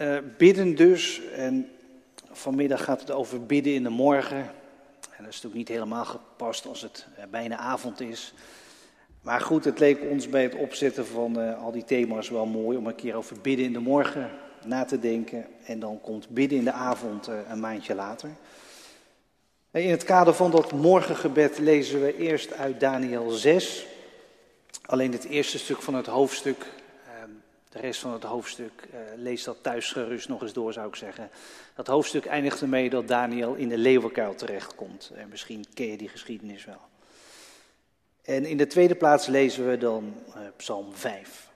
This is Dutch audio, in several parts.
Uh, bidden dus. En vanmiddag gaat het over bidden in de morgen. En dat is natuurlijk niet helemaal gepast als het uh, bijna avond is. Maar goed, het leek ons bij het opzetten van uh, al die thema's wel mooi om een keer over bidden in de morgen na te denken. En dan komt bidden in de avond een maandje later. En in het kader van dat morgengebed lezen we eerst uit Daniel 6. Alleen het eerste stuk van het hoofdstuk de rest van het hoofdstuk, uh, lees dat thuis gerust nog eens door, zou ik zeggen. Dat hoofdstuk eindigt ermee dat Daniel in de leeuwenkuil terechtkomt. En misschien ken je die geschiedenis wel. En in de tweede plaats lezen we dan uh, Psalm 5.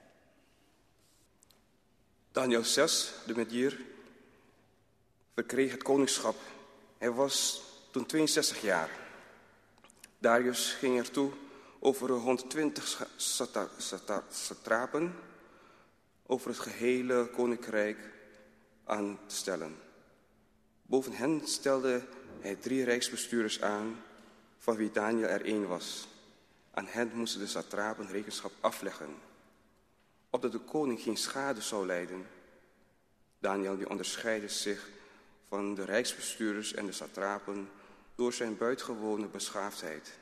Daniel 6, de Medier, verkreeg het koningschap. Hij was toen 62 jaar. Darius ging ertoe over 120 satrapen over het gehele koninkrijk aan te stellen. Boven hen stelde hij drie rijksbestuurders aan, van wie Daniel er één was. Aan hen moesten de satrapen rekenschap afleggen, opdat de koning geen schade zou lijden. Daniel die onderscheidde zich van de rijksbestuurders en de satrapen door zijn buitengewone beschaafdheid.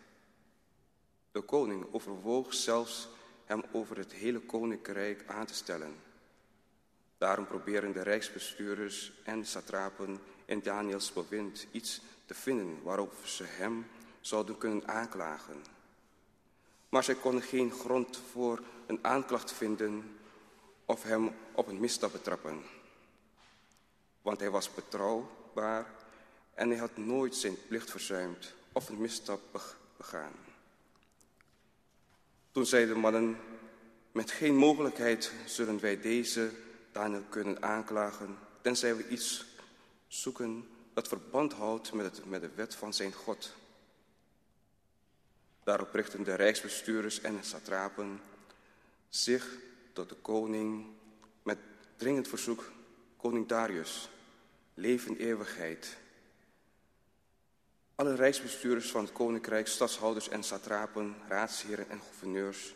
De koning overwoog zelfs hem over het hele koninkrijk aan te stellen. Daarom proberen de rijksbestuurders en satrapen in Daniels bewind iets te vinden waarop ze hem zouden kunnen aanklagen. Maar zij konden geen grond voor een aanklacht vinden of hem op een misstap betrappen. Want hij was betrouwbaar en hij had nooit zijn plicht verzuimd of een misstap begaan. Toen zeiden de mannen, met geen mogelijkheid zullen wij deze Daniel kunnen aanklagen, tenzij we iets zoeken dat verband houdt met, het, met de wet van zijn God. Daarop richten de rijksbestuurders en satrapen zich tot de koning met dringend verzoek, koning Darius, leef in eeuwigheid. Alle rijksbestuurders van het koninkrijk, stadshouders en satrapen, raadsheren en gouverneurs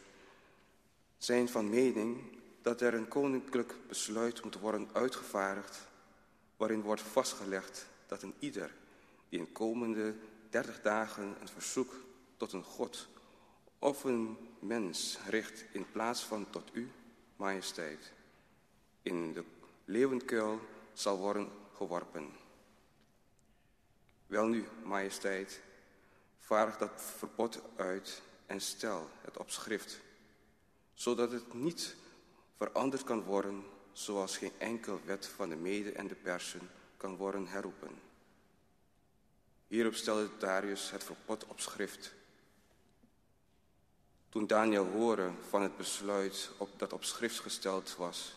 zijn van mening dat er een koninklijk besluit moet worden uitgevaardigd waarin wordt vastgelegd dat een ieder die in komende dertig dagen een verzoek tot een god of een mens richt in plaats van tot u, majesteit, in de leeuwenkuil zal worden geworpen. Welnu, majesteit, vaardig dat verbod uit en stel het op schrift, zodat het niet veranderd kan worden zoals geen enkel wet van de mede en de persen kan worden herroepen. Hierop stelde Darius het verbod op schrift. Toen Daniel hoorde van het besluit op, dat op schrift gesteld was,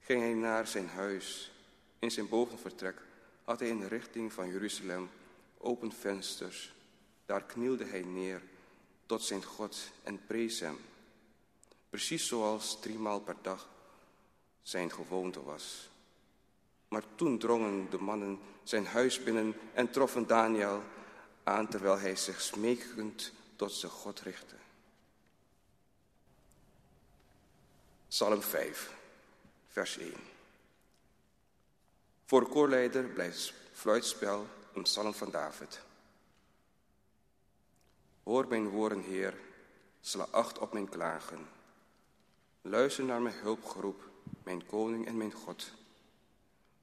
ging hij naar zijn huis. In zijn bovenvertrek had hij in de richting van Jeruzalem open vensters. Daar knielde hij neer tot zijn God en prees hem. Precies zoals driemaal per dag zijn gewoonte was. Maar toen drongen de mannen zijn huis binnen en troffen Daniel aan terwijl hij zich smekend tot zijn God richtte. Psalm 5, vers 1. Voor koorleider blijft fluitspel een psalm van David. Hoor mijn woorden, Heer, sla acht op mijn klagen. Luister naar mijn hulpgeroep, mijn koning en mijn God.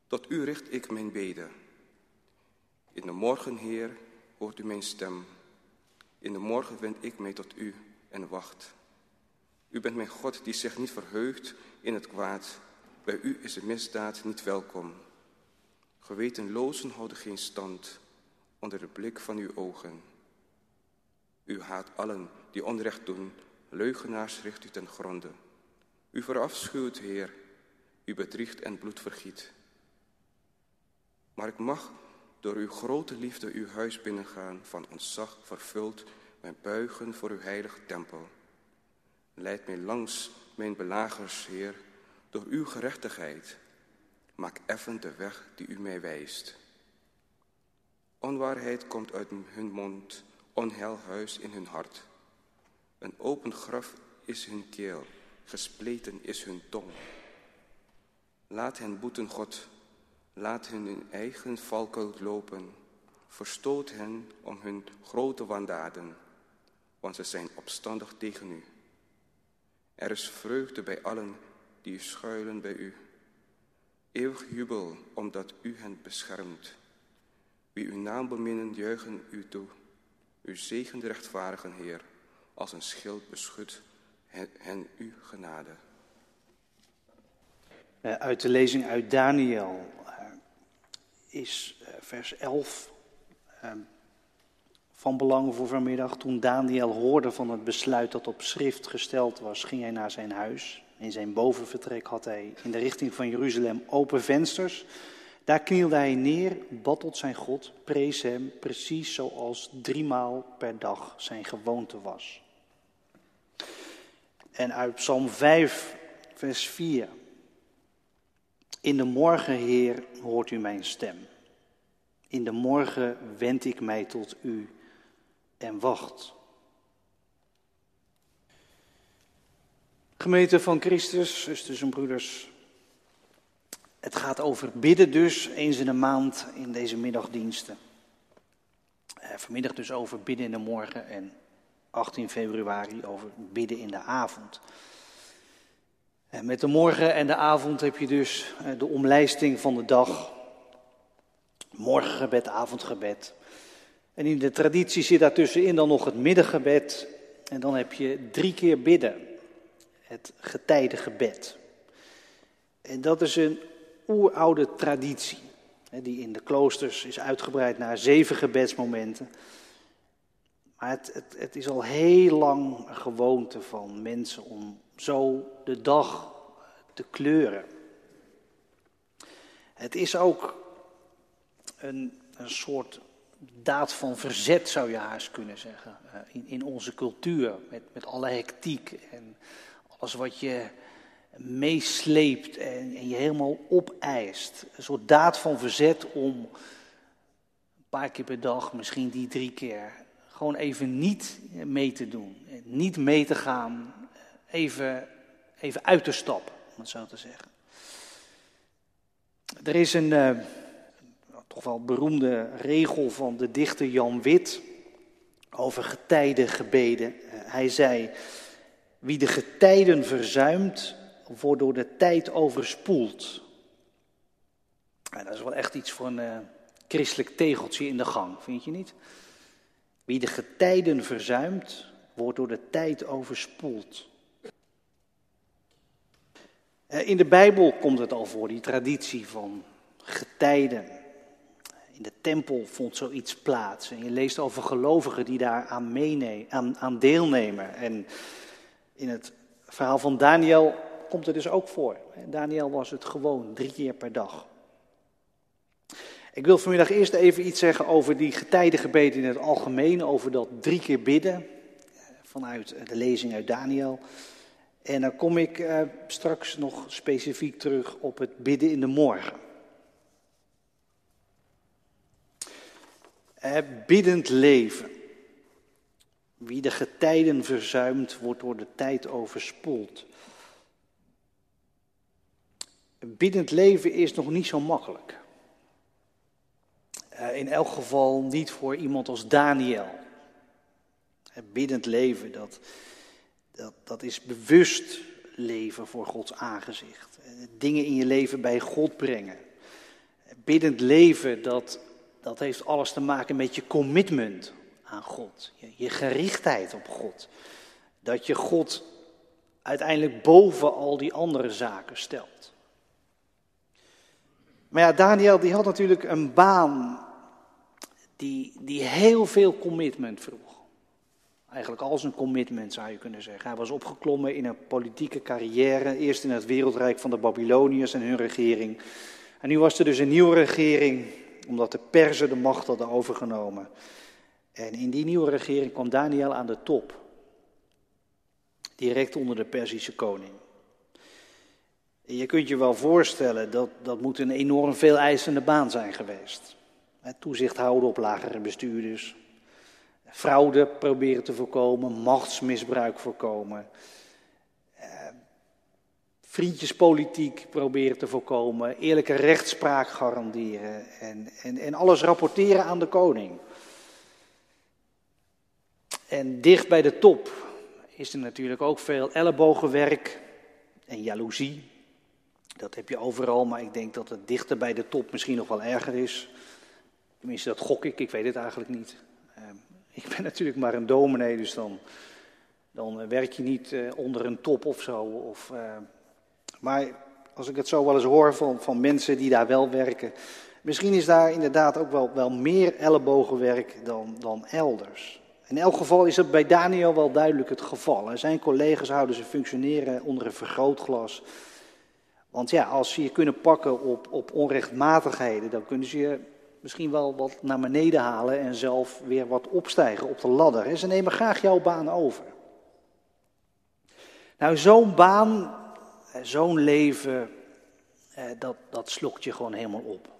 Tot u richt ik mijn beden. In de morgen, Heer, hoort u mijn stem. In de morgen wend ik mij tot u en wacht. U bent mijn God die zich niet verheugt in het kwaad. Bij u is de misdaad niet welkom. Gewetenlozen houden geen stand onder de blik van uw ogen. U haat allen die onrecht doen, leugenaars richt u ten gronde. U verafschuwt, Heer, u bedriegt en bloed vergiet. Maar ik mag door uw grote liefde uw huis binnengaan, van ontzag vervuld, mijn buigen voor uw heilige tempel. Leid mij langs mijn belagers, Heer, door uw gerechtigheid. Maak effen de weg die u mij wijst. Onwaarheid komt uit hun mond, onheil huis in hun hart. Een open graf is hun keel gespleten is hun tong. Laat hen boeten, God. Laat hen in eigen valkuil lopen. Verstoot hen om hun grote wandaden, want ze zijn opstandig tegen u. Er is vreugde bij allen die schuilen bij u. Eeuwig jubel, omdat u hen beschermt. Wie uw naam beminnen, juichen u toe. Uw zegen de rechtvaardigen Heer, als een schild beschut hen uw genade. Eh, uit de lezing uit Daniel eh, is eh, vers 11 van belang voor vanmiddag. Toen Daniel hoorde van het besluit dat op schrift gesteld was, ging hij naar zijn huis. In zijn bovenvertrek had hij in de richting van Jeruzalem open vensters. Daar knielde hij neer, bad tot zijn God, prees hem, precies zoals driemaal per dag zijn gewoonte was. En uit Psalm 5, vers 4. In de morgen, Heer, hoort u mijn stem. In de morgen wend ik mij tot u en wacht. Gemeente van Christus, zusters en broeders. Het gaat over bidden dus, eens in de maand in deze middagdiensten. Eh, vanmiddag dus over bidden in de morgen en 18 februari over bidden in de avond. En met de morgen en de avond heb je dus eh, de omlijsting van de dag. Morgengebed, avondgebed. En in de traditie zit daartussenin dan nog het middengebed. En dan heb je drie keer bidden. Het getijdengebed. En dat is een oeroude traditie. Die in de kloosters is uitgebreid naar zeven gebedsmomenten. Maar het, het, is al heel lang een gewoonte van mensen om zo de dag te kleuren. Het is ook een, een soort daad van verzet, zou je haast kunnen zeggen, eh, in, in onze cultuur. Met, met alle hectiek en alles wat je meesleept en, en je helemaal opeist. Een soort daad van verzet om een paar keer per dag, misschien die drie keer, gewoon even niet mee te doen. Niet mee te gaan, even, even uit te stappen, om het zo te zeggen. Er is een uh, toch wel beroemde regel van de dichter Jan Wit over getijdengebeden. Uh, hij zei, wie de getijden verzuimt, wordt door de tijd overspoeld. dat is wel echt iets voor een uh, christelijk tegeltje in de gang, vind je niet? Wie de getijden verzuimt, wordt door de tijd overspoeld. Eh, in de Bijbel komt het al voor, die traditie van getijden. In de tempel vond zoiets plaats. En je leest over gelovigen die daar aan, aan, aan deelnemen. En in het verhaal van Daniel komt het dus ook voor. Daniel was het gewoon drie keer per dag. Ik wil vanmiddag eerst even iets zeggen over die getijdengebeden in het algemeen, over dat drie keer bidden vanuit de lezing uit Daniel. En dan kom ik eh, straks nog specifiek terug op het bidden in de morgen. Eh, biddend leven. Wie de getijden verzuimt, wordt door de tijd overspoeld. Biddend leven is nog niet zo makkelijk. Eh, in elk geval niet voor iemand als Daniel. Het biddend leven, dat, dat, dat is bewust leven voor Gods aangezicht. Eh, dingen in je leven bij God brengen. Biddend leven, dat, dat heeft alles te maken met je commitment aan God. Je, gerichtheid op God. Dat je God uiteindelijk boven al die andere zaken stelt. Maar ja, Daniel die had natuurlijk een baan die, die heel veel commitment vroeg. Eigenlijk al zijn commitment zou je kunnen zeggen. Hij was opgeklommen in een politieke carrière, eerst in het wereldrijk van de Babyloniërs en hun regering. En nu was er dus een nieuwe regering, omdat de Perzen de macht hadden overgenomen. En in die nieuwe regering kwam Daniel aan de top, direct onder de Perzische koning. Je kunt je wel voorstellen dat dat moet een enorm veel eisende baan zijn geweest. Toezicht houden op lagere bestuurders. Fraude proberen te voorkomen, machtsmisbruik voorkomen. vriendjespolitiek proberen te voorkomen, eerlijke rechtspraak garanderen en, en, en alles rapporteren aan de koning. En dicht bij de top is er natuurlijk ook veel ellebogenwerk en jaloezie. Dat heb je overal, maar ik denk dat het dichter bij de top misschien nog wel erger is. Tenminste, dat gok ik, ik weet het eigenlijk niet. Ehm, ik ben natuurlijk maar een dominee, dus dan, dan werk je niet eh, onder een top of zo. Of, uh, maar als ik het zo wel eens hoor van, van mensen die daar wel werken, misschien is daar inderdaad ook wel, wel meer ellebogenwerk dan, dan elders. In elk geval is het bij Daniel wel duidelijk het geval. Zijn collega's houden ze functioneren onder een vergrootglas. Want ja, als ze je kunnen pakken op, op onrechtmatigheden, dan kunnen ze je misschien wel wat naar beneden halen en zelf weer wat opstijgen op de ladder. Ze nemen graag jouw baan over. Nou, zo'n baan, eh, zo'n leven, eh, dat, dat slokt je gewoon helemaal op.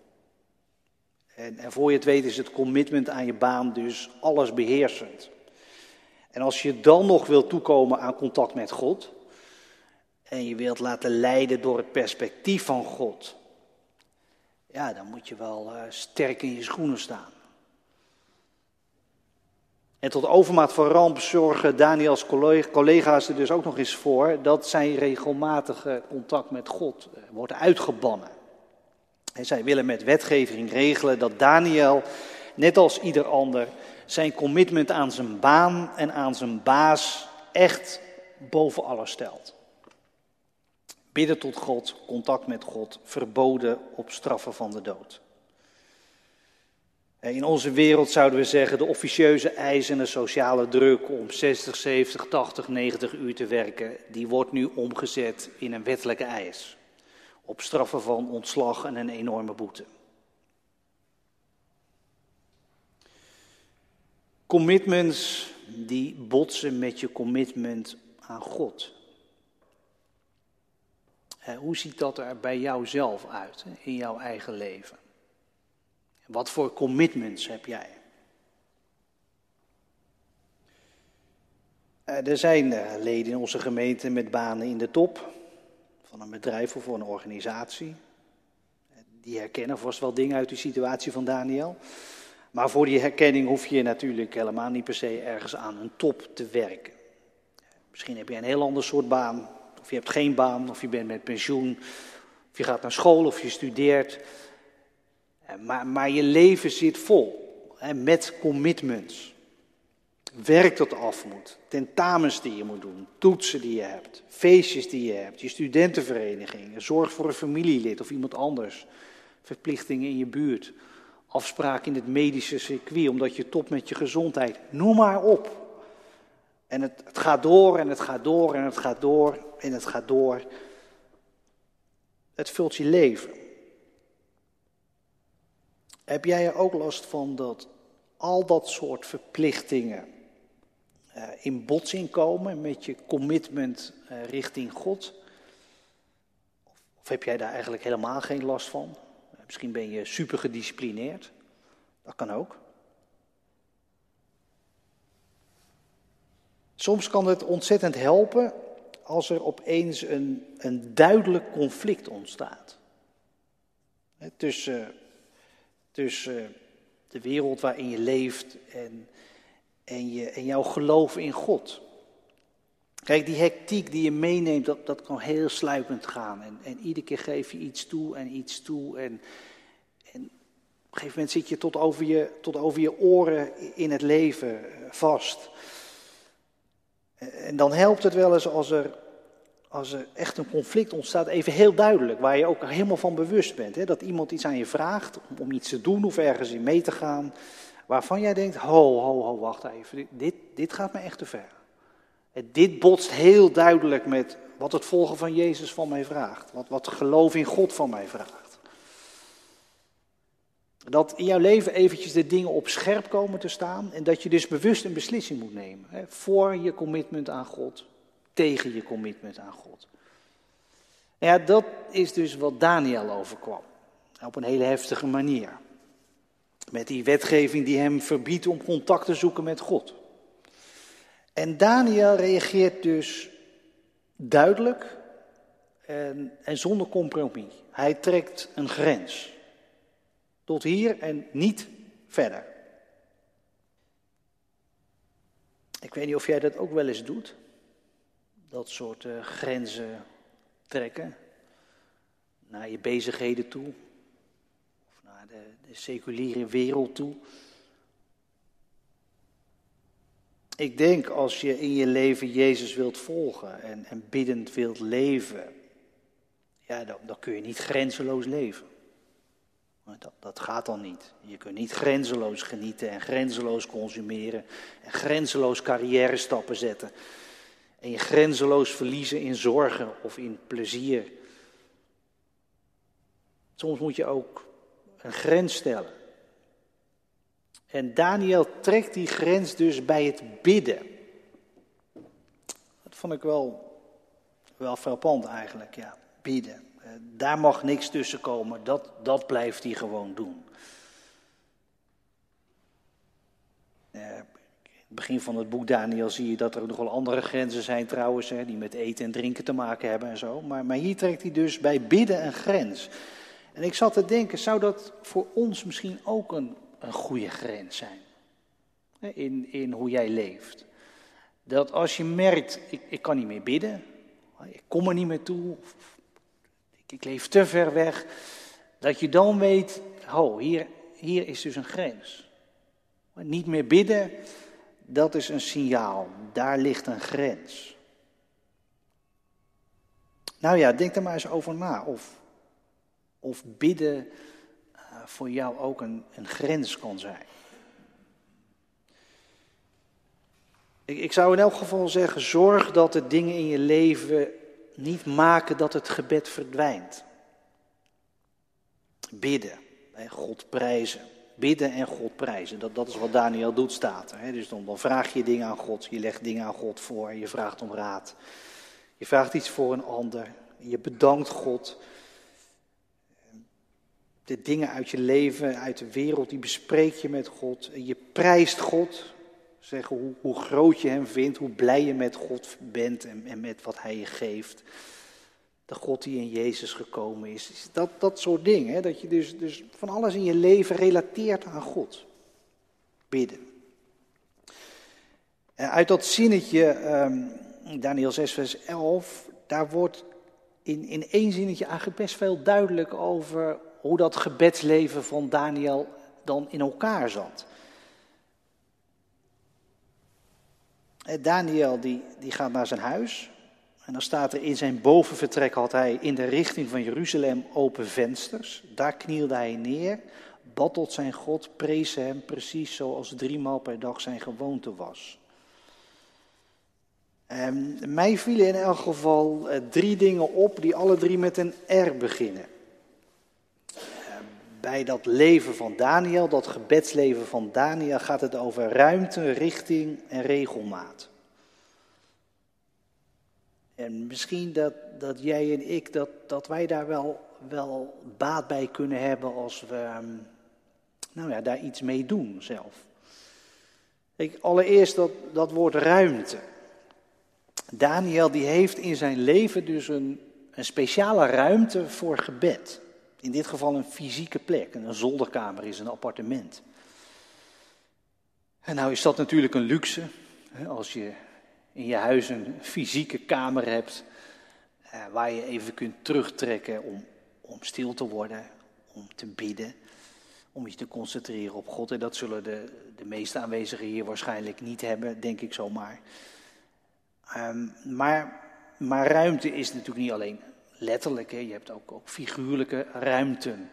En, en voor je het weet is het commitment aan je baan dus alles beheersend. En als je dan nog wilt toekomen aan contact met God, en je wilt laten leiden door het perspectief van God, ja, dan moet je wel uh, sterk in je schoenen staan. En tot overmaat van ramp zorgen Daniels collega's er dus ook nog eens voor dat zijn regelmatige contact met God uh, wordt uitgebannen. En zij willen met wetgeving regelen dat Daniel, net als ieder ander, zijn commitment aan zijn baan en aan zijn baas echt boven alles stelt. Bidden tot God, contact met God, verboden op straffen van de dood. In onze wereld zouden we zeggen, de officieuze eisen en de sociale druk om 60, 70, 80, 90 uur te werken, die wordt nu omgezet in een wettelijke eis. Op straffen van ontslag en een enorme boete. Commitments die botsen met je commitment aan God. Hoe ziet dat er bij jou zelf uit, in jouw eigen leven? Wat voor commitments heb jij? Eh, er zijn eh, leden in onze gemeente met banen in de top van een bedrijf of voor een organisatie. Die herkennen vast wel dingen uit die situatie van Daniel. Maar voor die herkenning hoef je natuurlijk helemaal niet per se ergens aan een top te werken. Misschien heb je een heel ander soort baan, of je hebt geen baan, of je bent met pensioen, of je gaat naar school of je studeert. Maar, maar je leven zit vol hè, met commitments. Werk dat af moet, tentamens die je moet doen, toetsen die je hebt, feestjes die je hebt, je studentenvereniging, zorg voor een familielid of iemand anders, verplichtingen in je buurt, afspraken in het medische circuit omdat je top met je gezondheid, noem maar op. En het, het gaat door en het gaat door en het gaat door en het gaat door. Het vult je leven. Heb jij er ook last van dat al dat soort verplichtingen in botsing komen met je commitment uh, richting God? Of, heb jij daar eigenlijk helemaal geen last van? Misschien ben je super gedisciplineerd. Dat kan ook. Soms kan het ontzettend helpen als er opeens een, een duidelijk conflict ontstaat. Tussen, tussen de wereld waarin je leeft en, en, je, en jouw geloof in God. Kijk, die hectiek die je meeneemt, dat, dat kan heel sluipend gaan. En, en iedere keer geef je iets toe en iets toe. En, en op een gegeven moment zit je tot over je, tot over je oren in het leven vast. En dan helpt het wel eens als er, als er echt een conflict ontstaat, even heel duidelijk, waar je ook helemaal van bewust bent. Hè? Dat iemand iets aan je vraagt om, om iets te doen of ergens in mee te gaan, waarvan jij denkt, ho, ho, ho, wacht even, dit, dit gaat me echt te ver. Dit botst heel duidelijk met wat het volgen van Jezus van mij vraagt, wat, wat geloof in God van mij vraagt. Dat in jouw leven eventjes de dingen op scherp komen te staan en dat je dus bewust een beslissing moet nemen. Hè, voor je commitment aan God, tegen je commitment aan God. ja, dat is dus wat Daniel overkwam. Op een hele heftige manier. Met die wetgeving die hem verbiedt om contact te zoeken met God. En Daniel reageert dus duidelijk en, en zonder compromis. Hij trekt een grens. Tot hier en niet verder. Ik weet niet of jij dat ook wel eens doet. Dat soort uh, grenzen trekken. Naar je bezigheden toe. De, de seculiere wereld toe. Ik denk als je in je leven Jezus wilt volgen en, en biddend wilt leven, ja, dan, dan kun je niet grenzeloos leven. Dat, dat gaat dan niet. Je kunt niet grenzeloos genieten en grenzeloos consumeren en grenzeloos carrière stappen zetten. En je grenzeloos verliezen in zorgen of in plezier. Soms moet je ook een grens stellen. En Daniel trekt die grens dus bij het bidden. Dat vond ik wel, wel frappant eigenlijk, ja. Bidden. Eh, daar mag niks tussen komen, dat, dat blijft hij gewoon doen. Uh, in het begin van het boek Daniel zie je dat er nog wel andere grenzen zijn trouwens, hè, die met eten en drinken te maken hebben en zo. Maar, maar hier trekt hij dus bij bidden een grens. En ik zat te denken, zou dat voor ons misschien ook een een goede grens zijn. In, in hoe jij leeft. Dat als je merkt, ik, ik kan niet meer bidden, ik kom er niet meer toe, ik, leef te ver weg, dat je dan weet, ho, hier, hier is dus een grens. Niet meer bidden, dat is een signaal, daar ligt een grens. Nou ja, denk er maar eens over na. Of, of bidden voor jou ook een, een grens kan zijn. Ik, ik zou in elk geval zeggen, zorg dat de dingen in je leven niet maken dat het gebed verdwijnt. Bidden en God prijzen. Bidden en God prijzen. Dat, dat is wat Daniel doet, staat? Dus dan, dan vraag je dingen aan God. Je legt dingen aan God voor. Je vraagt om raad. Je vraagt iets voor een ander. Je bedankt God de dingen uit je leven, uit de wereld, die bespreek je met God. En je prijst God. Zeggen hoe, hoe groot je hem vindt, hoe blij je met God bent en, en met wat hij je geeft. De God die in Jezus gekomen is. Dat, dat soort dingen. Hè? Dat je dus, dus van alles in je leven relateert aan God. Bidden. En uit dat zinnetje, um, Daniel 6, vers 11, daar wordt in, in één zinnetje eigenlijk best veel duidelijk over hoe dat gebedsleven van Daniel dan in elkaar zat. Eh, Daniel die, die gaat naar zijn huis. En dan staat er in zijn bovenvertrek had hij in de richting van Jeruzalem open vensters. Daar knielde hij neer, bad tot zijn God, prees hem precies zoals driemaal per dag zijn gewoonte was. En mij vielen in elk geval eh, drie dingen op die alle drie met een R beginnen bij dat leven van Daniel, dat gebedsleven van Daniel, gaat het over ruimte, richting en regelmaat. En misschien dat, dat jij en ik, dat, dat wij daar wel, wel baat bij kunnen hebben als we ehm, nou ja, daar iets mee doen zelf. Ik, allereerst dat, dat woord ruimte. Daniel die heeft in zijn leven dus een, een speciale ruimte voor gebed. In dit geval een fysieke plek, een zolderkamer is een appartement. En nou is dat natuurlijk een luxe, als je in je huis een fysieke kamer hebt, eh, waar je even kunt terugtrekken om, om stil te worden, om te bidden, om je te concentreren op God. En dat zullen de, de meeste aanwezigen hier waarschijnlijk niet hebben, denk ik zomaar. Um, maar, maar ruimte is natuurlijk niet alleen letterlijk, je hebt ook, ook figuurlijke ruimten.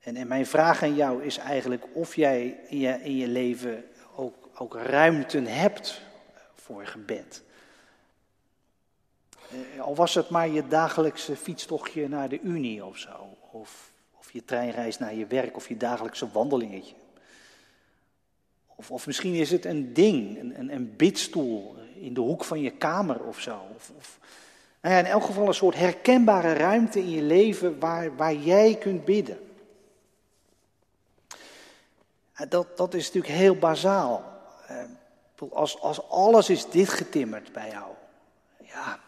En, en, mijn vraag aan jou is eigenlijk of jij in je, in je leven ook, ook ruimten hebt voor gebed. Eh, al was het maar je dagelijkse fietstochtje naar de Unie of zo. Of, of je treinreis naar je werk of je dagelijkse wandelingetje. Of, of misschien is het een ding, een, een, bidstoel in de hoek van je kamer of zo. Of, of nou ja, in elk geval een soort herkenbare ruimte in je leven waar, waar jij kunt bidden. Dat, dat is natuurlijk heel bazaal. Als, als alles is dichtgetimmerd bij jou, ja,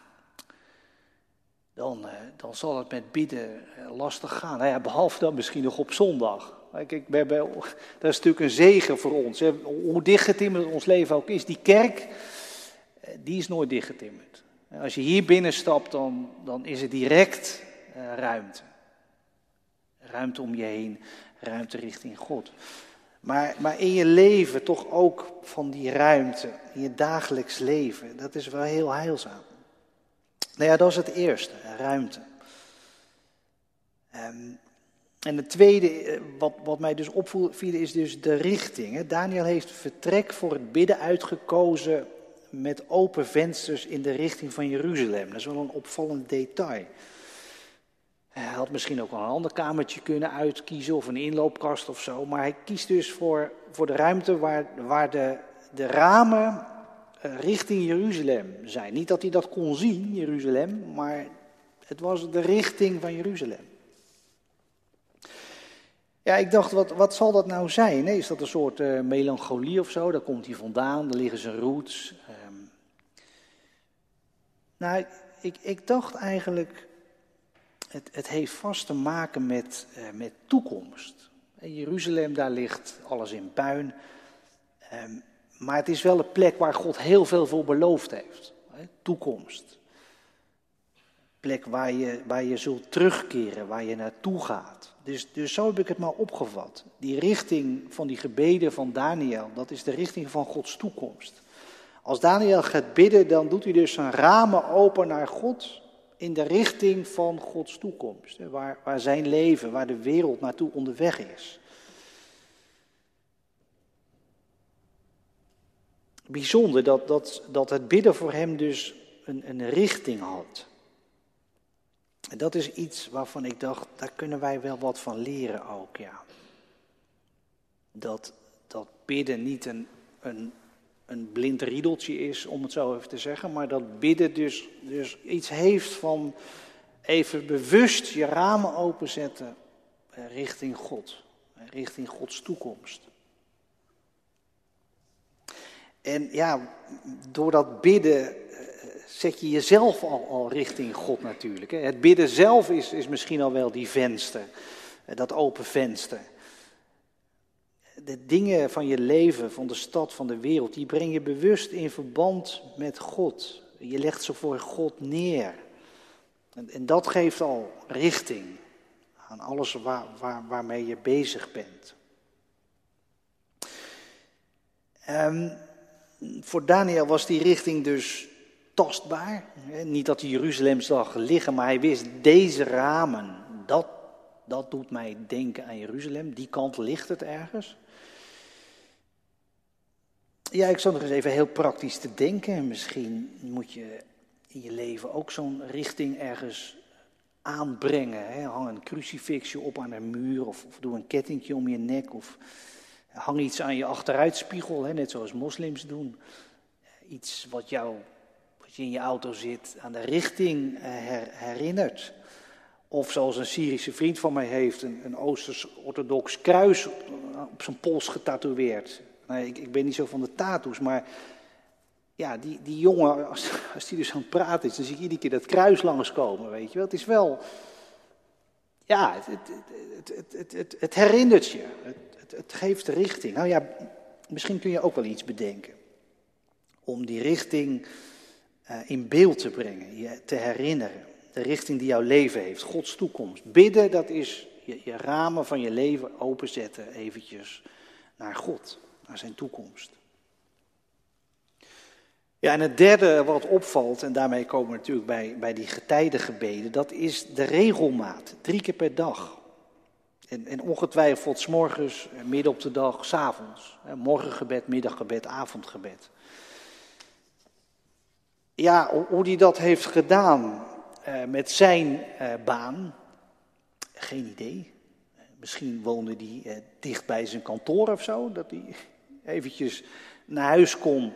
dan, eh, dan zal het met bidden eh, lastig gaan. Nou ja, behalve dan misschien nog op zondag. Kijk, we dat is natuurlijk een zegen voor ons. Hoe dichtgetimmerd ons leven ook is, die kerk, eh, die is nooit dichtgetimmerd. Als je hier binnenstapt, dan, dan is er direct ruimte. Ruimte om je heen, ruimte richting God. Maar, maar in je leven toch ook van die ruimte, in je dagelijks leven, dat is wel heel heilzaam. Nou ja, dat is het eerste, ruimte. Ehm, en het tweede, eh, wat, wat mij dus opviel, is dus de richting. Daniel heeft vertrek voor het bidden uitgekozen met open vensters in de richting van Jeruzalem. Dat is wel een opvallend detail. Hij had misschien ook een ander kamertje kunnen uitkiezen of een inloopkast of zo. Maar hij kiest dus voor, voor de ruimte waar, waar de, de ramen eh, richting Jeruzalem zijn. Niet dat hij dat kon zien, Jeruzalem, maar het was de richting van Jeruzalem. Ja, ik dacht, wat, wat zal dat nou zijn? Is dat een soort uh, melancholie of zo? Daar komt hij vandaan, daar liggen zijn roots. Um, nou, ik, ik dacht eigenlijk, het, het heeft vast te maken met, uh, met toekomst. Jeruzalem, daar ligt alles in puin. Um, maar het is wel een plek waar God heel veel voor beloofd heeft. Toekomst. Plek waar je, waar je zult terugkeren, waar je naartoe gaat. Dus, dus zo heb ik het maar opgevat. Die richting van die gebeden van Daniel, dat is de richting van Gods toekomst. Als Daniel gaat bidden, dan doet hij dus zijn ramen open naar God in de richting van Gods toekomst. Waar, waar zijn leven, waar de wereld naartoe onderweg is. bijzonder dat, dat, dat het bidden voor hem dus een, een richting had. En dat is iets waarvan ik dacht, daar kunnen wij wel wat van leren ook, ja. Dat, dat bidden niet een, een, een blind riedeltje is, om het zo even te zeggen, maar dat bidden dus, dus iets heeft van even bewust je ramen openzetten richting God, richting Gods toekomst. En ja, door dat bidden eh, zet je jezelf al, richting God natuurlijk. Het bidden zelf is, is misschien al wel die venster, eh, dat open venster. De dingen van je leven, van de stad, van de wereld, die breng je bewust in verband met God. Je legt ze voor God neer. En, en dat geeft al richting aan alles waar, waar, waarmee je bezig bent. Um, voor Daniel was die richting dus tastbaar. Niet dat hij Jeruzalem zag liggen, maar hij wist deze ramen, dat, dat doet mij denken aan Jeruzalem. Die kant ligt het ergens. Ja, ik zal nog eens even heel praktisch te denken. Misschien moet je in je leven ook zo'n richting ergens aanbrengen. Hè? Hang een crucifixje op aan een muur of, of doe een kettingje om je nek of Hang iets aan je achteruitspiegel, hè, net zoals moslims doen. Iets wat jou, als je in je auto zit, aan de richting eh, herinnert. Of zoals een Syrische vriend van mij heeft, een, een Oosters-orthodox kruis op, op, zijn pols getatoeëerd. Nou, ik, ik ben niet zo van de tattoos, maar ja, die, die jongen, als, als die dus aan het praten is, dan zie ik iedere keer dat kruis langskomen, weet je wel. Het is wel, ja, het, het, het, het, het herinnert je het, geeft richting. Nou ja, misschien kun je ook wel iets bedenken. Om die richting in beeld te brengen, je te herinneren. De richting die jouw leven heeft, Gods toekomst. Bidden, dat is je, je ramen van je leven openzetten eventjes naar God, naar zijn toekomst. Ja, en het derde wat opvalt, en daarmee komen we natuurlijk bij, bij die getijdengebeden, dat is de regelmaat. Drie keer per dag. En, en ongetwijfeld s morgens, eh, midden op de dag, s avonds. Morgengebed, middaggebed, avondgebed. Ja, hoe hij dat heeft gedaan eh, met zijn eh, baan, geen idee. Misschien woonde hij eh, dicht bij zijn kantoor of zo, dat hij eventjes naar huis kon,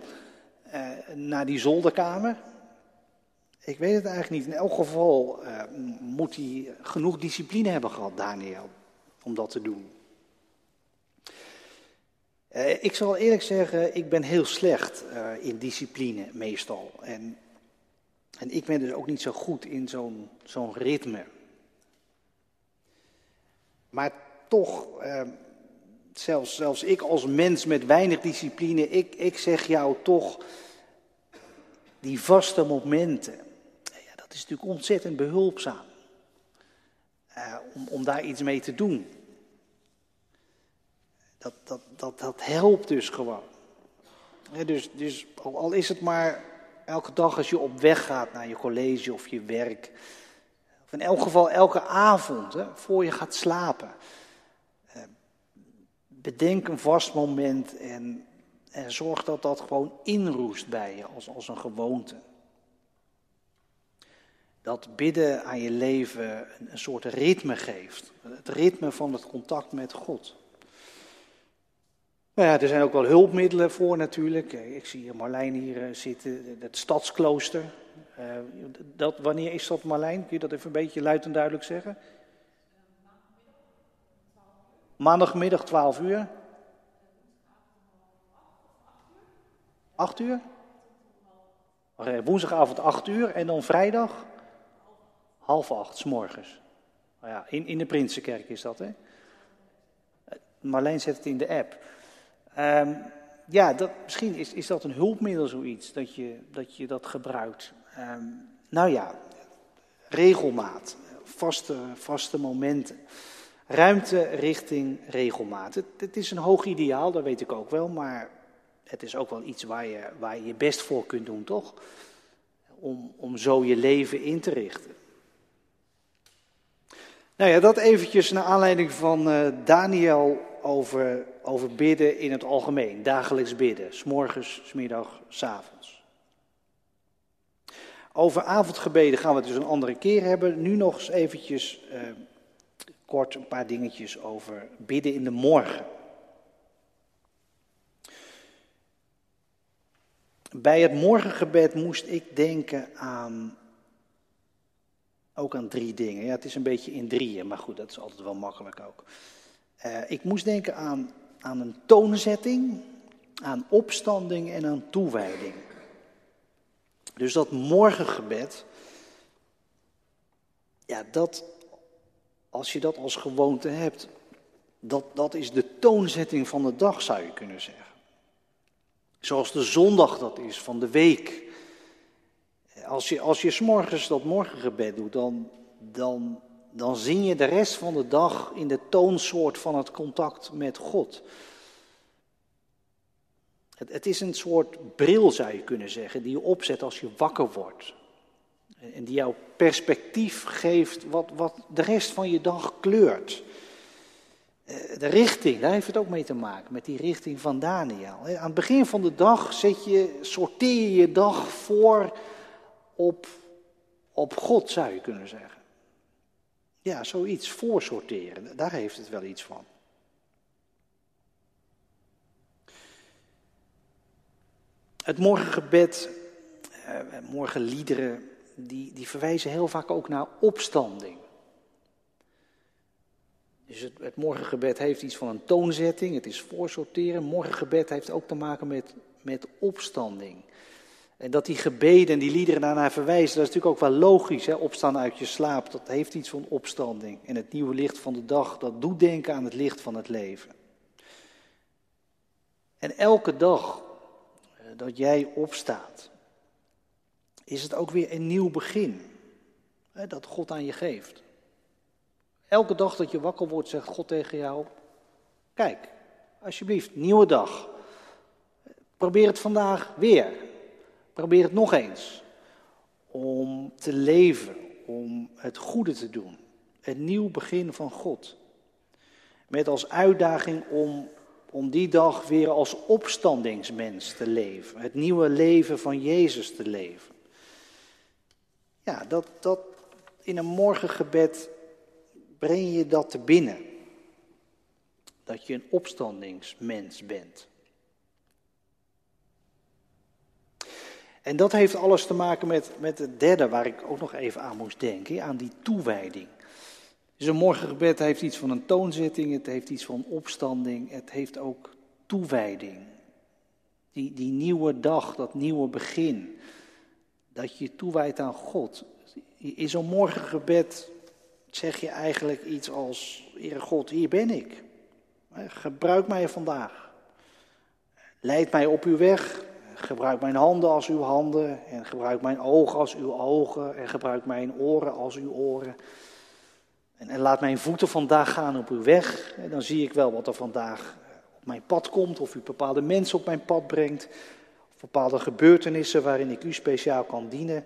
naar die zolderkamer. Ik weet het eigenlijk niet. In elk geval moet hij genoeg discipline hebben gehad, Daniel om dat te doen. Uh, ik zal eerlijk zeggen, ik ben heel slecht uh, in discipline meestal. En En ik ben dus ook niet zo goed in zo'n ritme. Maar toch, eh, zelfs, zelfs ik als mens met weinig discipline, ik, ik zeg jou toch, die vaste momenten, ja, dat is natuurlijk ontzettend behulpzaam. Om, om daar iets mee te doen. Dat, dat, dat, helpt dus gewoon. dus, dus al is het maar elke dag als je op weg gaat naar je college of je werk. Of in elk geval elke avond, hè, voor je gaat slapen. Eh, bedenk een vast moment en, en zorg dat dat gewoon inroest bij je als, als een gewoonte. Dat bidden aan je leven een, een soort ritme geeft. Het ritme van het contact met God. Nou ja, er zijn ook wel hulpmiddelen voor natuurlijk. Ik zie Marlijn hier eh, zitten, het stadsklooster. Uh, dat, wanneer is dat Marlijn? Kun je dat even een beetje luid en duidelijk zeggen? Maandagmiddag 12 uur. 8 uur? Woensdagavond 8 uur en dan vrijdag half acht, s morgens. Nou ja, in, in de Prinsenkerk is dat, hè? Marlijn zet het in de app. Um, ja, dat, misschien is, is dat een hulpmiddel zoiets, dat je dat, je dat gebruikt. Um, nou ja, regelmaat, vaste, vaste momenten. Ruimte richting regelmaat. Het, is een hoog ideaal, dat weet ik ook wel, maar het is ook wel iets waar je waar je, best voor kunt doen, toch? Om, om zo je leven in te richten. Nou ja, dat eventjes naar aanleiding van uh, Daniel over, over bidden in het algemeen. Dagelijks bidden, s'morgens, s'middag, s'avonds. Over avondgebeden gaan we het dus een andere keer hebben. Nu nog eens eventjes uh, kort een paar dingetjes over bidden in de morgen. Bij het morgengebed moest ik denken aan ook aan drie dingen. Ja, het is een beetje in drieën, maar goed, dat is altijd wel makkelijk ook. Uh, ik moest denken aan, aan een toonzetting, aan opstanding en aan toewijding. Dus dat morgengebed, ja, dat, als je dat als gewoonte hebt, dat, dat is de toonzetting van de dag, zou je kunnen zeggen. Zoals de zondag dat is van de week. Als je, als je s'morgens dat morgengebed doet, dan, dan, dan zing je de rest van de dag in de toonsoort van het contact met God. Het, het is een soort bril, zou je kunnen zeggen, die je opzet als je wakker wordt. En die jou perspectief geeft wat, wat de rest van je dag kleurt. Eh, de richting, daar heeft het ook mee te maken, met die richting van Daniel. Aan het begin van de dag zet je, sorteer je je dag voor op, op God, zou je kunnen zeggen. Ja, zoiets voorsorteren, daar heeft het wel iets van. Het morgengebed, eh, morgenliederen, die, die verwijzen heel vaak ook naar opstanding. Dus het, morgengebed heeft iets van een toonzetting, het is voorsorteren. Morgengebed heeft ook te maken met, met opstanding. En dat die gebeden en die liederen daarnaar verwijzen, dat is natuurlijk ook wel logisch. Hè? Opstaan uit je slaap, dat heeft iets van opstanding. En het nieuwe licht van de dag, dat doet denken aan het licht van het leven. En elke dag eh, dat jij opstaat, is het ook weer een nieuw begin. Hè, dat God aan je geeft. Elke dag dat je wakker wordt, zegt God tegen jou: Kijk, alsjeblieft, nieuwe dag. Probeer het vandaag weer. Probeer het nog eens. Om te leven, om het goede te doen. Een nieuw begin van God. Met als uitdaging om, om die dag weer als opstandingsmens te leven. Het nieuwe leven van Jezus te leven. Ja, dat, dat in een morgengebed breng je dat te binnen. Dat je een opstandingsmens bent. En dat heeft alles te maken met, met het derde waar ik ook nog even aan moest denken, aan die toewijding. Dus een morgengebed heeft iets van een toonzetting, het heeft iets van opstanding, het heeft ook toewijding. Die, die nieuwe dag, dat nieuwe begin, dat je toewijdt aan God. In zo'n morgengebed zeg je eigenlijk iets als, Heere God, hier ben ik. Gebruik mij vandaag. Leid mij op uw weg. Gebruik mijn handen als uw handen. En gebruik mijn ogen als uw ogen. En gebruik mijn oren als uw oren. En, laat mijn voeten vandaag gaan op uw weg. En dan zie ik wel wat er vandaag op mijn pad komt. Of u bepaalde mensen op mijn pad brengt. Of bepaalde gebeurtenissen waarin ik u speciaal kan dienen.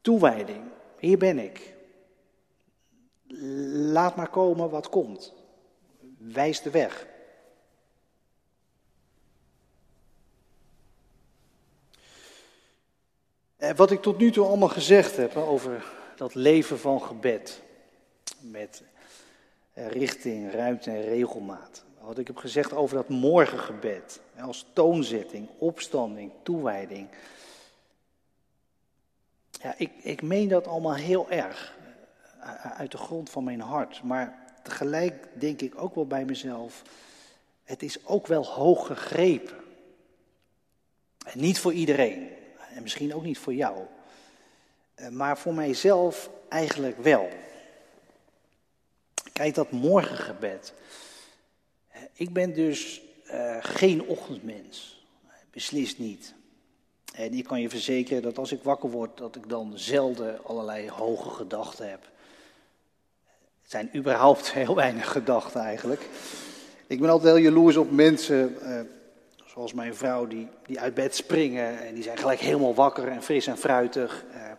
Toewijding. Hier ben ik. Laat maar komen wat komt. Wijs de weg. Wat ik tot nu toe allemaal gezegd heb over dat leven van gebed. Met eh, richting, ruimte en regelmaat. Wat ik heb gezegd over dat morgengebed. Als toonzetting, opstanding, toewijding. Ja, ik, ik meen dat allemaal heel erg. Eh, uit de grond van mijn hart. Maar tegelijk denk ik ook wel bij mezelf. Het is ook wel hoog gegrepen. En niet voor iedereen. En misschien ook niet voor jou. Eh, maar voor mijzelf eigenlijk wel. Kijk, dat morgengebed. Eh, ik ben dus uh, geen ochtendmens. Beslist niet. En ik kan je verzekeren dat als ik wakker word, dat ik dan zelden allerlei hoge gedachten heb. Het zijn überhaupt heel weinig gedachten eigenlijk. Ik ben altijd heel jaloers op mensen, Zoals mijn vrouw, die, die uit bed springen en die zijn gelijk helemaal wakker en fris en fruitig. Uh,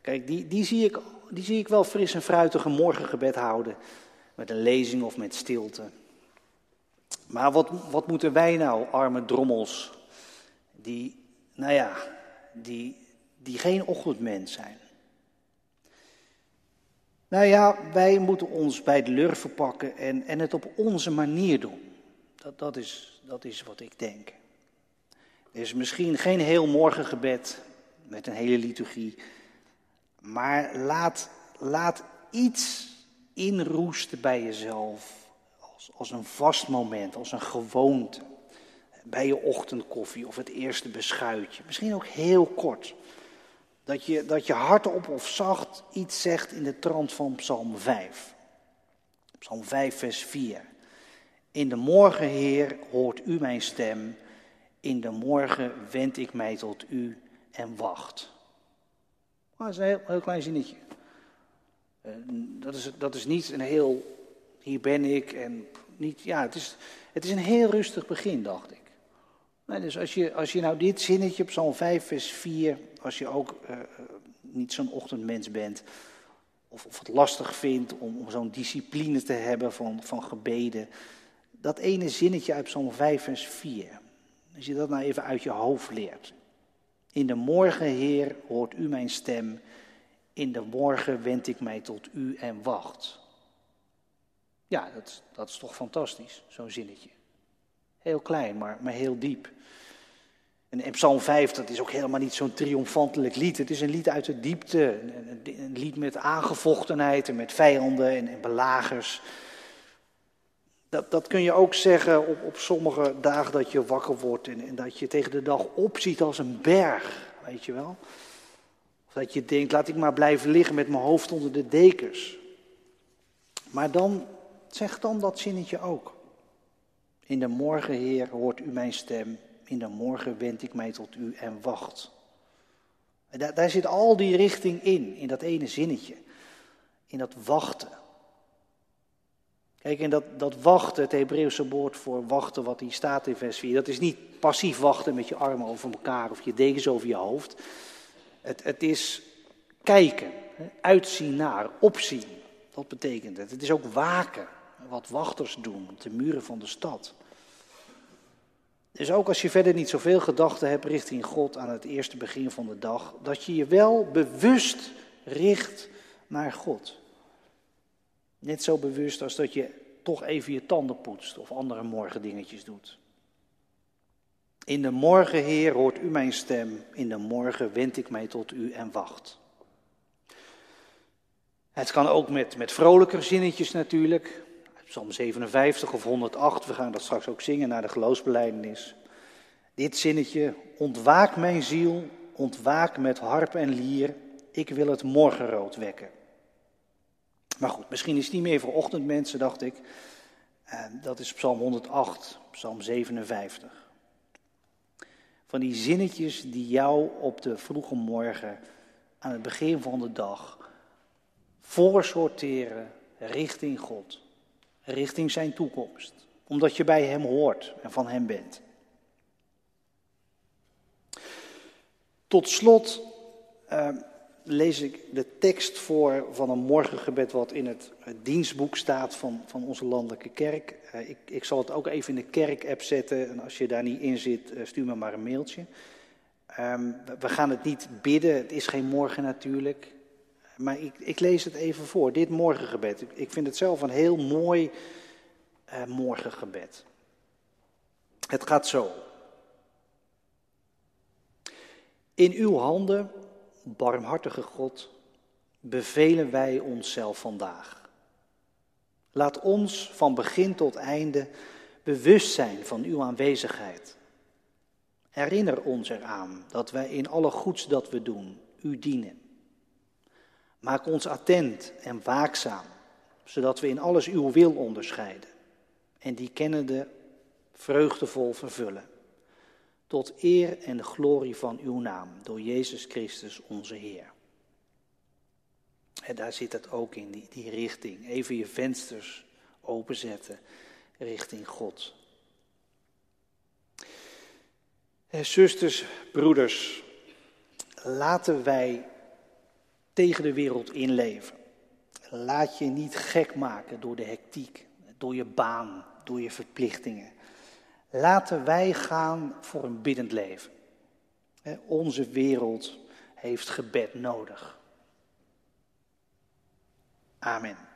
kijk, die, die, zie ik, die zie ik wel fris en fruitig een morgengebed houden. Met een lezing of met stilte. Maar wat, wat moeten wij nou, arme drommels, die, nou ja, die, die geen ochtendmens zijn? Nou ja, wij moeten ons bij de lurven pakken en, en het op onze manier doen. Dat, dat, is, dat is wat ik denk. Is misschien geen heel morgengebed met een hele liturgie. Maar laat, laat iets inroesten bij jezelf. Als, als een vast moment, als een gewoonte. Bij je ochtendkoffie of het eerste beschuitje. Misschien ook heel kort. Dat je, dat je hardop of zacht iets zegt in de trant van Psalm 5. Psalm 5, vers 4. In de morgen, Heer, hoort u mijn stem. In de morgen wend ik mij tot u en wacht. Oh, dat is een heel, heel klein zinnetje. Uh, dat, is, dat is niet een heel, hier ben ik en niet, ja, het is, het is een heel rustig begin, dacht ik. Nee, dus als je, als je nou dit zinnetje op zo'n 5, vers 4, als je ook uh, niet zo'n ochtendmens bent, of, of het lastig vindt om, om zo'n discipline te hebben van, van gebeden, dat ene zinnetje uit Psalm 5, vers 4. Als je dat nou even uit je hoofd leert. In de morgen, Heer, hoort u mijn stem. In de morgen wend ik mij tot u en wacht. Ja, dat, dat is toch fantastisch, zo'n zinnetje. Heel klein, maar, maar heel diep. En, Psalm 5, dat is ook helemaal niet zo'n triomfantelijk lied. Het is een lied uit de diepte. Een, lied met aangevochtenheid en met vijanden en, en belagers. Dat, dat kun je ook zeggen op, op sommige dagen dat je wakker wordt en, en dat je tegen de dag opziet als een berg, weet je wel. Of dat je denkt, laat ik maar blijven liggen met mijn hoofd onder de dekens. Maar dan, zeg dan dat zinnetje ook. In de morgen, Heer, hoort u mijn stem. In de morgen wend ik mij tot u en wacht. daar, daar zit al die richting in, in dat ene zinnetje. In dat wachten. Kijk, en dat, dat wachten, het Hebreeuwse woord voor wachten, wat hier staat in vers 4, dat is niet passief wachten met je armen over elkaar of je dekens over je hoofd. Het, het is kijken, uitzien naar, opzien. Dat betekent het. Het is ook waken, wat wachters doen op de muren van de stad. Dus ook als je verder niet zoveel gedachten hebt richting God aan het eerste begin van de dag, dat je je wel bewust richt naar God. Net zo bewust als dat je toch even je tanden poetst of andere morgendingetjes doet. In de morgen, Heer, hoort u mijn stem. In de morgen wend ik mij tot u en wacht. Het kan ook met, met vrolijker zinnetjes natuurlijk. Psalm 57 of 108, we gaan dat straks ook zingen naar de geloofsbeleidenis. Dit zinnetje, ontwaak mijn ziel, ontwaak met harp en lier, ik wil het morgenrood wekken. Maar goed, misschien is niet meer voor ochtendmensen, dacht ik. dat is Psalm 108, Psalm 57. Van die zinnetjes die jou op de vroege morgen, aan het begin van de dag, voorsorteren richting God, richting zijn toekomst. Omdat je bij Hem hoort en van Hem bent. Tot slot uh, lees ik de tekst voor van een morgengebed wat in het dienstboek staat van, van onze landelijke kerk. Uh, ik, ik, zal het ook even in de kerk-app zetten en als je daar niet in zit, uh, stuur me maar een mailtje. Um, we gaan het niet bidden, het is geen morgen natuurlijk. Maar ik, ik lees het even voor, dit morgengebed. Ik vind het zelf een heel mooi morgengebed. Het gaat zo. In uw handen, barmhartige God, bevelen wij onszelf vandaag. Laat ons van begin tot einde bewust zijn van uw aanwezigheid. Herinner ons eraan dat wij in alle goeds dat we doen, u dienen. Maak ons attent en waakzaam, zodat we in alles uw wil onderscheiden en die kennende vreugdevol vervullen tot eer en de glorie van uw naam, door Jezus Christus onze Heer. En daar zit het ook in, die, die richting. Even je vensters openzetten richting God. En zusters, broeders, laten wij tegen de wereld inleven. Laat je niet gek maken door de hectiek, door je baan, door je verplichtingen. Laten wij gaan voor een biddend leven. Onze wereld heeft gebed nodig. Amen.